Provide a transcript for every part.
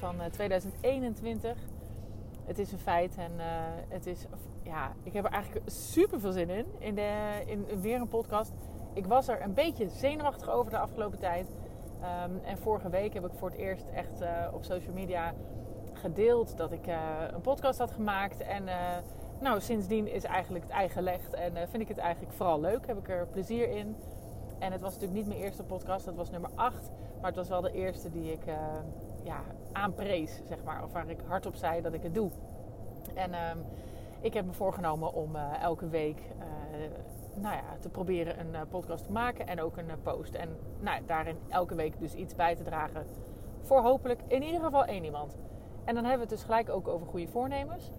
van 2021. Het is een feit en uh, het is, ja, ik heb er eigenlijk super veel zin in, in, de, in, weer een podcast. Ik was er een beetje zenuwachtig over de afgelopen tijd. Um, en vorige week heb ik voor het eerst echt uh, op social media gedeeld dat ik een podcast had gemaakt. En nou, sindsdien is eigenlijk het ei gelegd. En vind ik het eigenlijk vooral leuk. Heb ik er plezier in. En het was natuurlijk niet mijn eerste podcast. Dat was nummer 8. Maar het was wel de eerste die ik ja, aanprees, zeg maar. Of waar ik hardop zei dat ik het doe. En um, ik heb me voorgenomen om elke week nou ja, te proberen een uh, podcast te maken en ook een uh, post. En nou, daarin elke week dus iets bij te dragen voor hopelijk in ieder geval één iemand. En dan hebben we het dus gelijk ook over goede voornemens.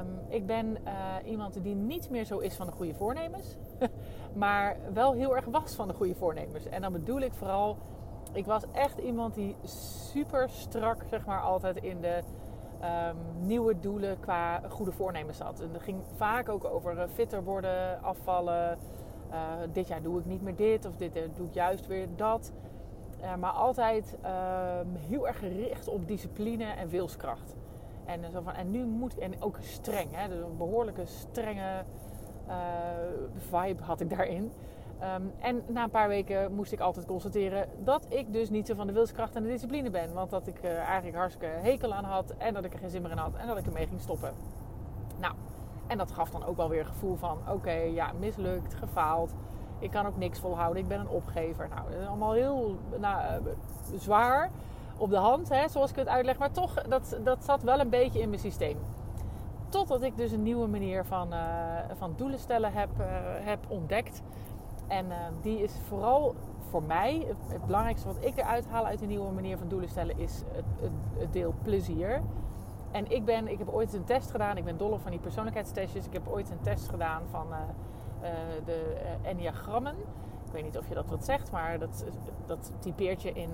Um, ik ben uh, iemand die niet meer zo is van de goede voornemens, maar wel heel erg was van de goede voornemens. En dan bedoel ik vooral, ik was echt iemand die super strak, zeg maar, altijd in de um, nieuwe doelen qua goede voornemens had. En dat ging vaak ook over uh, fitter worden, afvallen. Uh, dit jaar doe ik niet meer dit of dit jaar doe ik juist weer dat. Maar altijd um, heel erg gericht op discipline en wilskracht. En, zo van, en nu moet, en ook streng, hè, dus een behoorlijke strenge vibe had ik daarin. Um, en na een paar weken moest ik altijd constateren dat ik dus niet zo van de wilskracht en de discipline ben. Want dat ik uh, eigenlijk hartstikke hekel aan had en dat ik er geen zin meer in had en dat ik ermee ging stoppen. Nou, en dat gaf dan ook wel weer een gevoel van: oké, ja, mislukt, gefaald. Ik kan ook niks volhouden, ik ben een opgever. Nou, dat is allemaal heel nou, zwaar op de hand, hè, zoals ik het uitleg. Maar toch, dat, dat zat wel een beetje in mijn systeem. Totdat ik dus een nieuwe manier van, uh, van doelen stellen heb, heb ontdekt. En uh, die is vooral voor mij, het, belangrijkste wat ik eruit haal uit een nieuwe manier van doelen stellen, is het, het, deel plezier. En ik, ben, ik heb ooit een test gedaan, ik ben dol van die persoonlijkheidstestjes. Ik heb ooit een test gedaan van uh, uh, de enneagrammen. Ik weet niet of je dat wat zegt, maar dat, dat typeert je in,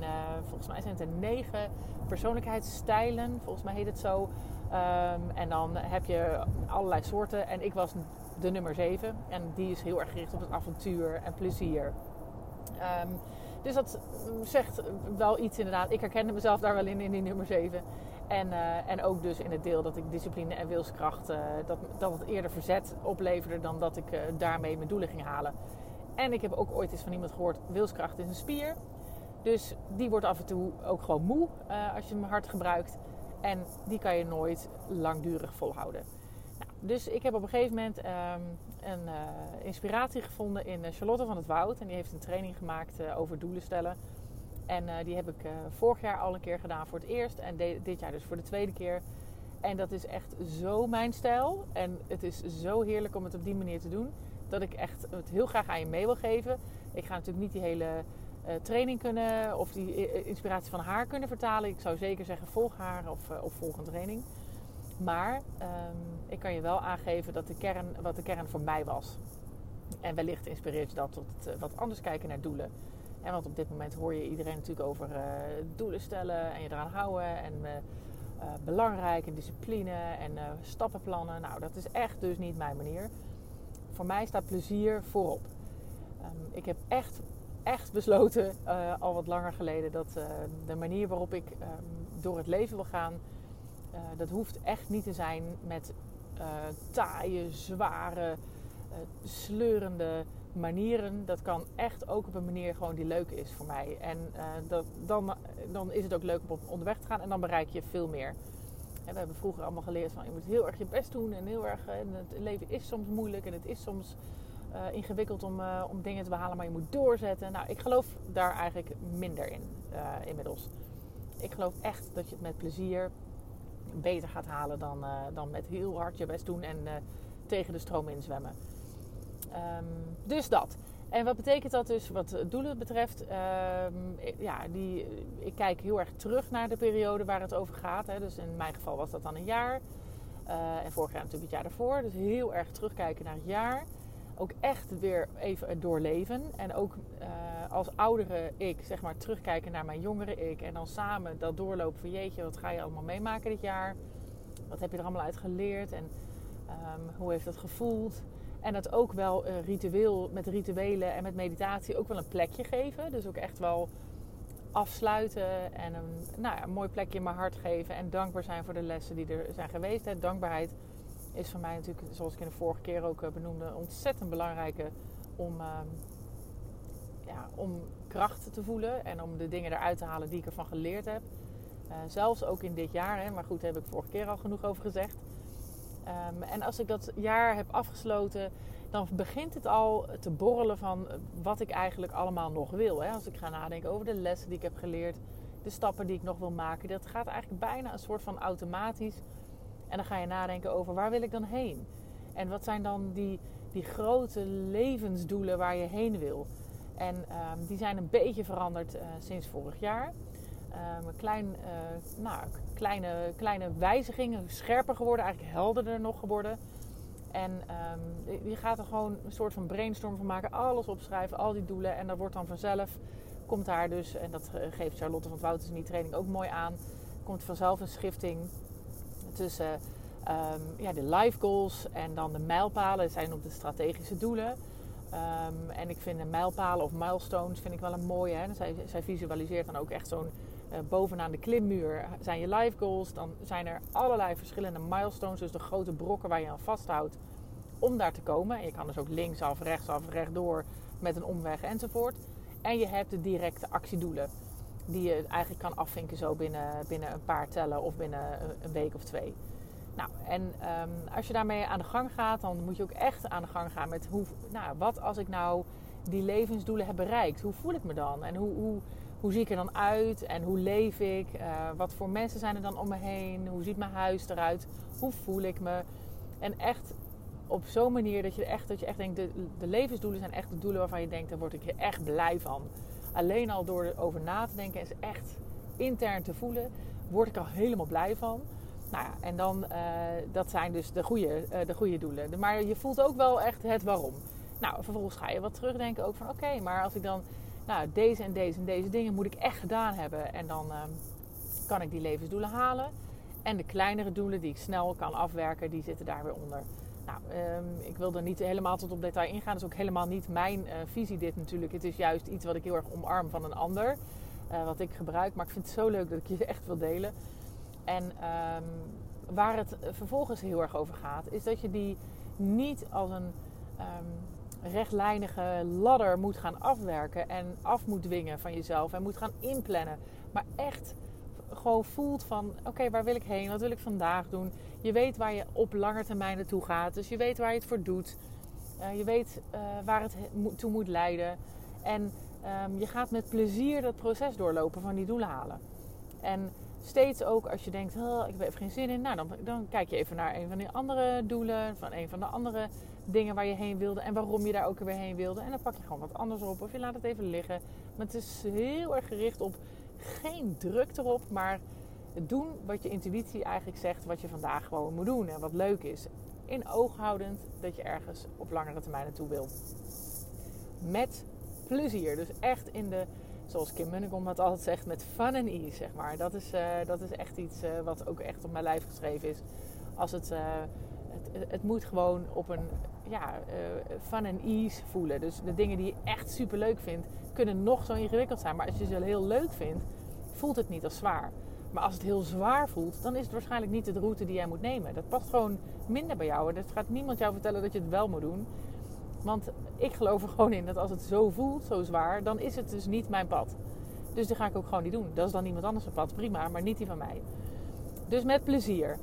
volgens mij zijn het er negen persoonlijkheidsstijlen, volgens mij heet het zo. Um, en dan heb je allerlei soorten. En ik was de nummer 7. En die is heel erg gericht op het avontuur en plezier. Um, dus dat zegt wel iets inderdaad. Ik herkende mezelf daar wel in, in die nummer 7. En, uh, en ook dus in het deel dat ik discipline en wilskracht, uh, dat, dat het eerder verzet opleverde dan dat ik uh, daarmee mijn doelen ging halen. En ik heb ook ooit eens van iemand gehoord, wilskracht is een spier. Dus die wordt af en toe ook gewoon moe als je hem hard gebruikt. En die kan je nooit langdurig volhouden. Dus ik heb op een gegeven moment um, een uh, inspiratie gevonden in uh, Charlotte van het Woud. En die heeft een training gemaakt uh, over doelen stellen. En die heb ik vorig jaar al een keer gedaan voor het eerst. En dit jaar dus voor de tweede keer. En dat is echt zo mijn stijl. En het is zo heerlijk om het op die manier te doen. Dat ik echt het heel graag aan je mee wil geven. Ik ga natuurlijk niet die hele training kunnen of die inspiratie van haar kunnen vertalen. Ik zou zeker zeggen volg haar of, of volg een training. Maar um, ik kan je wel aangeven dat de kern, wat de kern voor mij was. En wellicht inspireert je dat tot uh, wat anders kijken naar doelen. En want op dit moment hoor je iedereen natuurlijk over uh, doelen stellen en je eraan houden. En uh, belangrijk en discipline en stappenplannen. Nou, dat is echt dus niet mijn manier. Voor mij staat plezier voorop. Um, ik heb echt, echt besloten, al wat langer geleden, dat de manier waarop ik um, door het leven wil gaan uh, dat hoeft echt niet te zijn met uh, taaie, zware, uh, sleurende manieren. Dat kan echt ook op een manier gewoon die leuk is voor mij. En dat, dan, dan is het ook leuk om onderweg te gaan en dan bereik je veel meer. We hebben vroeger allemaal geleerd van je moet heel erg je best doen en heel erg. En het leven is soms moeilijk en het is soms ingewikkeld om, om dingen te behalen, maar je moet doorzetten. Nou, ik geloof daar eigenlijk minder in inmiddels. Ik geloof echt dat je het met plezier beter gaat halen dan, uh, dan met heel hard je best doen en uh, tegen de stroom inzwemmen. Um, dus dat. En wat betekent dat dus wat doelen betreft? Um, ja, die, ik kijk heel erg terug naar de periode waar het over gaat. Hè. Dus in mijn geval was dat dan een jaar. Uh, en vorig jaar natuurlijk het jaar daarvoor. Dus heel erg terugkijken naar het jaar. Ook echt weer even doorleven. En ook als oudere ik, zeg maar, terugkijken naar mijn jongere ik. En dan samen dat doorlopen van jeetje, wat ga je allemaal meemaken dit jaar? Wat heb je er allemaal uit geleerd? En um, hoe heeft dat gevoeld? En dat ook wel uh, ritueel, met rituelen en met meditatie ook wel een plekje geven. Dus ook echt wel afsluiten en een, nou ja, mooi plekje in mijn hart geven en dankbaar zijn voor de lessen die er zijn geweest. Dankbaarheid is voor mij natuurlijk, zoals ik in de vorige keer ook eh, benoemde, ontzettend belangrijke om, ehm, ja, om kracht te voelen en om de dingen eruit te halen die ik ervan geleerd heb. Uh, zelfs ook in dit jaar, hè, maar goed, daar heb ik vorige keer al genoeg over gezegd. Um, en als ik dat jaar heb afgesloten, dan begint het al te borrelen van wat ik eigenlijk allemaal nog wil. Hè. Als ik ga nadenken over de lessen die ik heb geleerd, de stappen die ik nog wil maken. Dat gaat eigenlijk bijna een soort van automatisch. En dan ga je nadenken over waar wil ik dan heen? En wat zijn dan die, die grote levensdoelen waar je heen wil? En um, die zijn een beetje veranderd uh, sinds vorig jaar. Um, klein, uh, nou, kleine, kleine wijzigingen, scherper geworden, eigenlijk helderder nog geworden. En um, je gaat er gewoon een soort van brainstorm van maken, alles opschrijven, al die doelen. En dat wordt dan vanzelf, komt daar dus, en dat geeft Charlotte van Wouters in die training ook mooi aan, komt vanzelf een schifting tussen um, ja, de life goals en dan de mijlpalen. Zijn op de strategische doelen. Um, en ik vind de mijlpalen of milestones vind ik wel een mooie. Hè? Zij, zij visualiseert dan ook echt zo'n uh, bovenaan de klimmuur zijn je life goals. Dan zijn er allerlei verschillende milestones, dus de grote brokken waar je aan vasthoudt om daar te komen. En je kan dus ook linksaf, rechtsaf, rechtdoor met een omweg enzovoort. En je hebt de directe actiedoelen die je eigenlijk kan afvinken zo binnen, binnen een paar tellen of binnen een week of twee. Nou, en um, als je daarmee aan de gang gaat, dan moet je ook echt aan de gang gaan met hoe, nou, wat als ik nou die levensdoelen heb bereikt? Hoe voel ik me dan? En hoe, hoe, hoe zie ik er dan uit? En hoe leef ik? Uh, wat voor mensen zijn er dan om me heen? Hoe ziet mijn huis eruit? Hoe voel ik me? En echt op zo'n manier dat je echt, dat je echt denkt, de, de levensdoelen zijn echt de doelen waarvan je denkt, daar word ik echt blij van. Alleen al door erover na te denken en ze echt intern te voelen, word ik er helemaal blij van. Nou ja, en dan, uh, dat zijn dus de goede, uh, de goede doelen. Maar je voelt ook wel echt het waarom. Nou, vervolgens ga je wat terugdenken ook van oké, maar als ik dan nou, deze en deze en deze dingen moet ik echt gedaan hebben. En dan uh, kan ik die levensdoelen halen. En de kleinere doelen die ik snel kan afwerken, die zitten daar weer onder. Nou, um, ik wil er niet helemaal tot op detail ingaan. Dat is ook helemaal niet mijn uh, visie dit natuurlijk. Het is juist iets wat ik heel erg omarm van een ander. Uh, wat ik gebruik. Maar ik vind het zo leuk dat ik je echt wil delen. En um, waar het vervolgens heel erg over gaat, is dat je die niet als een um, rechtlijnige ladder moet gaan afwerken en af moet dwingen van jezelf en moet gaan inplannen. Maar echt voelt van oké, waar wil ik heen? Wat wil ik vandaag doen? Je weet waar je op lange termijn naartoe gaat. Dus je weet waar je het voor doet. Uh, je weet uh, waar het toe moet leiden. En um, je gaat met plezier dat proces doorlopen van die doelen halen. En steeds ook als je denkt, oh, ik heb even geen zin in. Nou, dan, dan kijk je even naar een van die andere doelen. Van een van de andere dingen waar je heen wilde. En waarom je daar ook weer heen wilde. En dan pak je gewoon wat anders op. Of je laat het even liggen. Maar het is heel erg gericht op geen druk erop. Maar doen wat je intuïtie eigenlijk zegt. Wat je vandaag gewoon moet doen. En wat leuk is. In oog houdend dat je ergens op langere termijn naartoe wil. Met plezier. Dus echt in de zoals Kim Munnekom dat altijd zegt, met fun and ease, zeg maar. Dat is, uh, dat is echt iets uh, wat ook echt op mijn lijf geschreven is. Als het, uh, het, het, moet gewoon op een ja, fun and ease voelen. Dus de dingen die je echt super leuk vindt, kunnen nog zo ingewikkeld zijn. Maar als je ze heel leuk vindt, voelt het niet als zwaar. Maar als het heel zwaar voelt, dan is het waarschijnlijk niet de route die jij moet nemen. Dat past gewoon minder bij jou. Dat gaat niemand jou vertellen dat je het wel moet doen. Want ik geloof er gewoon in dat als het zo voelt, zo zwaar, dan is het dus niet mijn pad. Dus die ga ik ook gewoon niet doen. Dat is dan iemand anders pad, prima, maar niet die van mij. Dus met plezier.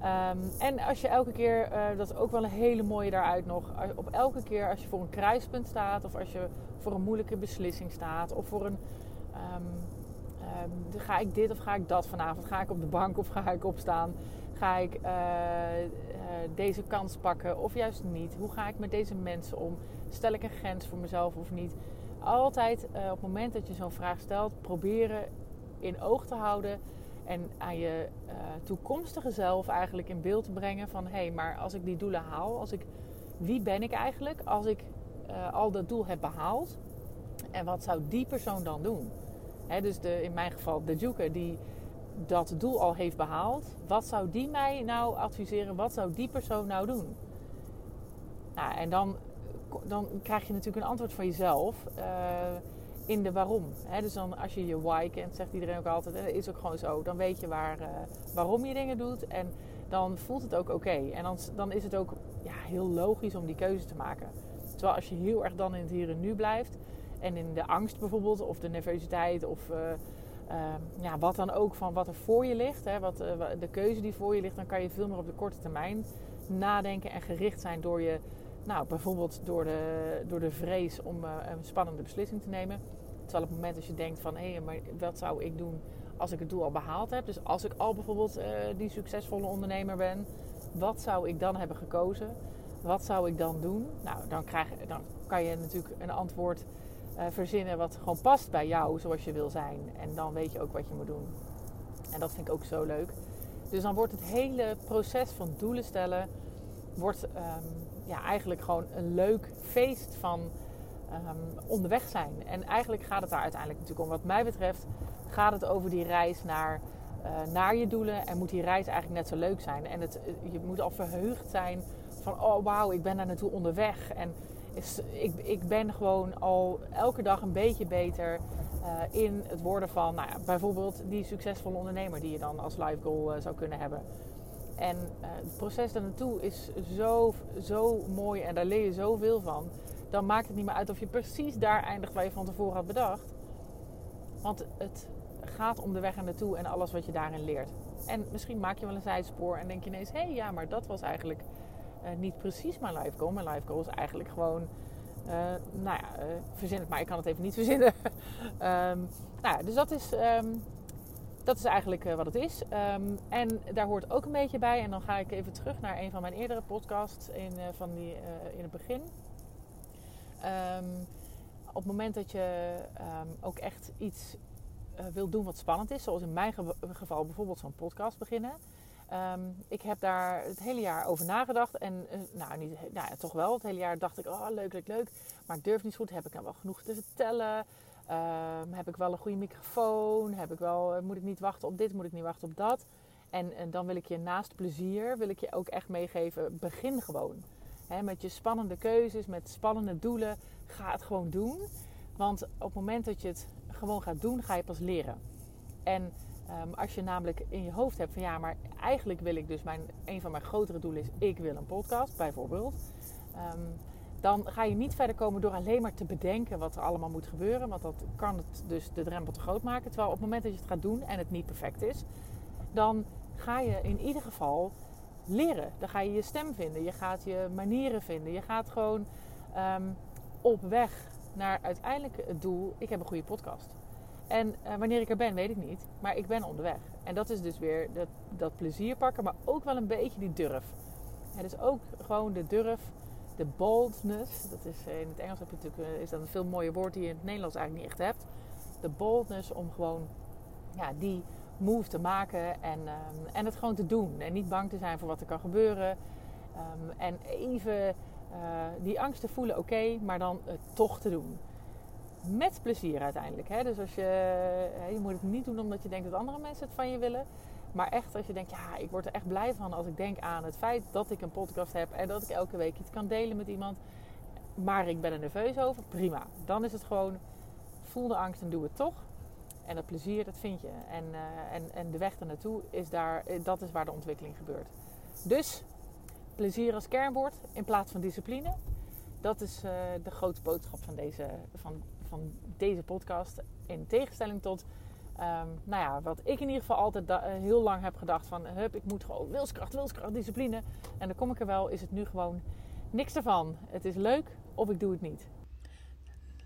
Um, en als je elke keer, uh, dat is ook wel een hele mooie daaruit nog, op elke keer als je voor een kruispunt staat, of als je voor een moeilijke beslissing staat, of voor een, um, um, ga ik dit of ga ik dat vanavond, ga ik op de bank of ga ik opstaan, ga ik uh, deze kans pakken of juist niet? Hoe ga ik met deze mensen om? Stel ik een grens voor mezelf of niet? Altijd op het moment dat je zo'n vraag stelt, proberen in oog te houden en aan je uh, toekomstige zelf eigenlijk in beeld brengen van hé, hey, maar als ik die doelen haal, als ik, wie ben ik eigenlijk als ik uh, al dat doel heb behaald? En wat zou die persoon dan doen? Dus de, in mijn geval de Juke, die dat doel al heeft behaald, wat zou die mij nou adviseren? Wat zou die persoon nou doen? Nou, en dan, dan krijg je natuurlijk een antwoord van jezelf. Uh, in de waarom. Dus dan als je je why kent, zegt iedereen ook altijd, en dat is ook gewoon zo. Dan weet je waar, uh, waarom je dingen doet en dan voelt het ook oké. En dan, dan is het ook ja, heel logisch om die keuze te maken. Terwijl als je heel erg dan in het hier en nu blijft en in de angst bijvoorbeeld, of de nervositeit, of uh, ja, wat dan ook van wat er voor je ligt, hè, wat, de keuze die voor je ligt, dan kan je veel meer op de korte termijn nadenken en gericht zijn door je nou, bijvoorbeeld door de, door de vrees om een spannende beslissing te nemen. Terwijl op het moment als je denkt van hé, hey, maar wat zou ik doen als ik het doel al behaald heb? Dus als ik al bijvoorbeeld uh, die succesvolle ondernemer ben, wat zou ik dan hebben gekozen? Wat zou ik dan doen? Nou, dan, krijg, dan kan je natuurlijk een antwoord uh, verzinnen wat gewoon past bij jou zoals je wil zijn. En dan weet je ook wat je moet doen. En dat vind ik ook zo leuk. Dus dan wordt het hele proces van doelen stellen wordt um, ja, eigenlijk gewoon een leuk feest van um, onderweg zijn. En eigenlijk gaat het daar uiteindelijk natuurlijk om. Wat mij betreft gaat het over die reis naar, uh, naar je doelen. En moet die reis eigenlijk net zo leuk zijn. En het, je moet al verheugd zijn van, oh wauw, ik ben daar naartoe onderweg. En ik, ik ben gewoon al elke dag een beetje beter uh, in het worden van, nou ja, bijvoorbeeld die succesvolle ondernemer die je dan als life goal zou kunnen hebben. En het proces daar naartoe is zo, zo mooi en daar leer je zoveel van. Dan maakt het niet meer uit of je precies daar eindigt waar je van tevoren had bedacht. Want het gaat om de weg er naartoe en alles wat je daarin leert. En misschien maak je wel een zijspoor en denk je ineens: hé, hey, ja, maar dat was eigenlijk uh, niet precies mijn life goal. Mijn life goal is eigenlijk gewoon. Uh, nou ja, verzin het maar, ik kan het even niet verzinnen. um, nou ja, dus dat is. Um, dat is eigenlijk wat het is. Um, en daar hoort ook een beetje bij. En dan ga ik even terug naar een van mijn eerdere podcasts in, van die, in het begin. Um, op het moment dat je um, ook echt iets wil doen wat spannend is, zoals in mijn ge geval bijvoorbeeld zo'n podcast beginnen. ik heb daar het hele jaar over nagedacht. En nou, niet, nou toch wel. Het hele jaar dacht ik, oh leuk, leuk, leuk. Maar ik durf niet goed. Heb ik nou wel genoeg te vertellen? Um, heb ik wel een goede microfoon? Heb ik wel, eh, moet ik niet wachten op dit? Moet ik niet wachten op dat? En, en dan wil ik je naast plezier, wil ik je ook echt meegeven, begin gewoon. Met je spannende keuzes, met spannende doelen, ga het gewoon doen. Want op het moment dat je het gewoon gaat doen, ga je pas leren. En um, als je namelijk in je hoofd hebt van ja, maar eigenlijk wil ik dus mijn, een van mijn grotere doelen is, ik wil een podcast bijvoorbeeld. Um, dan ga je niet verder komen door alleen maar te bedenken wat er allemaal moet gebeuren. Want dat kan het dus de drempel te groot maken. Terwijl op het moment dat je het gaat doen en het niet perfect is, dan ga je in ieder geval leren. Dan ga je je stem vinden, je gaat je manieren vinden. Je gaat gewoon um, op weg naar uiteindelijk het doel: ik heb een goede podcast. En uh, wanneer ik er ben, weet ik niet. Maar ik ben onderweg. En dat is dus weer dat, dat plezier pakken, maar ook wel een beetje die durf. Ja, dus ook gewoon de durf de boldness. Dat is eh, in het Engels heb je natuurlijk, eh, is dat een veel mooier woord die je in het Nederlands eigenlijk niet echt hebt. De boldness om gewoon ja, die move te maken en, um, en het gewoon te doen. En niet bang te zijn voor wat er kan gebeuren. Um, en even uh, die angst te voelen, oké, maar dan het toch te doen. Met plezier uiteindelijk. Hè? Dus als je, je moet het niet doen omdat je denkt dat andere mensen het van je willen. Maar echt als je denkt, ja, ik word er echt blij van als ik denk aan het feit dat ik een podcast heb en dat ik elke week iets kan delen met iemand. Maar ik ben er nerveus over, prima. Dan is het gewoon, voel de angst en doe het toch. En dat plezier, dat vind je. En, uh, en, en de weg ernaartoe, is daar, eh, dat is waar de ontwikkeling gebeurt. Dus plezier als kernwoord in plaats van discipline. Dat is uh, de grote boodschap van deze, van, van deze podcast. In tegenstelling tot Um, nou ja, wat ik in ieder geval altijd eh, heel lang heb gedacht van... Hup, ik moet gewoon wilskracht, wilskracht, discipline. En dan kom ik er wel, is het nu gewoon niks ervan. Het is leuk of ik doe het niet.